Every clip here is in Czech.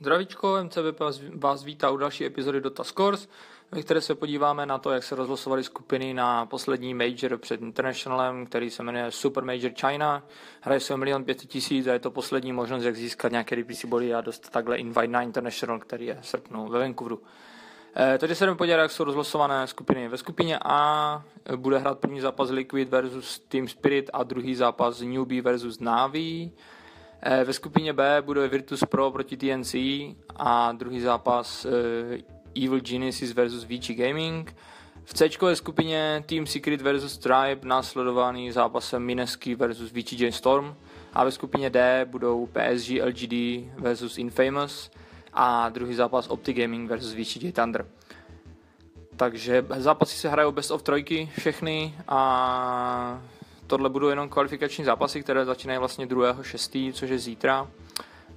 Zdravíčko, MCB vás vítá u další epizody Dota Scores, ve které se podíváme na to, jak se rozlosovaly skupiny na poslední major před Internationalem, který se jmenuje Super Major China. Hraje se o milion pět tisíc a je to poslední možnost, jak získat nějaké DPC body a dostat takhle invite na International, který je v srpnu ve Vancouveru. Eh, takže se jdeme podívat, jak jsou rozlosované skupiny. Ve skupině A bude hrát první zápas Liquid versus Team Spirit a druhý zápas Newbie versus Navi. Eh, ve skupině B bude Virtus Pro proti TNC a druhý zápas eh, Evil Genesis versus VG Gaming. V C skupině Team Secret versus Tribe následovaný zápasem Minesky versus VG Storm a ve skupině D budou PSG LGD versus Infamous a druhý zápas Opti Gaming versus VG Thunder. Takže zápasy se hrajou best of trojky všechny a tohle budou jenom kvalifikační zápasy, které začínají vlastně 2.6., což je zítra.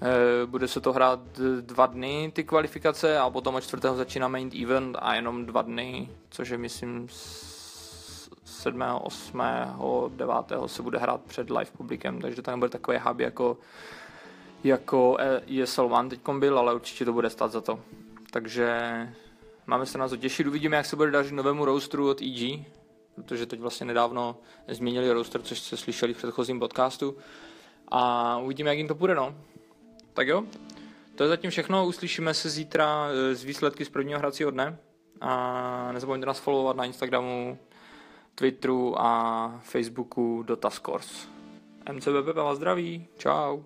Eh, bude se to hrát dva dny, ty kvalifikace, a potom od čtvrtého začíná main event a jenom dva dny, což je myslím 7., 8., 9. se bude hrát před live publikem, takže tam bude takový hub jako, jako ESL One teď byl, ale určitě to bude stát za to. Takže máme se na to těšit, uvidíme, jak se bude dařit novému roasteru od EG, protože teď vlastně nedávno změnili roster, což jste slyšeli v předchozím podcastu. A uvidíme, jak jim to půjde, no. Tak jo, to je zatím všechno, uslyšíme se zítra eh, z výsledky z prvního hracího dne. A nezapomeňte nás followovat na Instagramu, Twitteru a Facebooku Dotascores. MCBP vás zdraví, čau.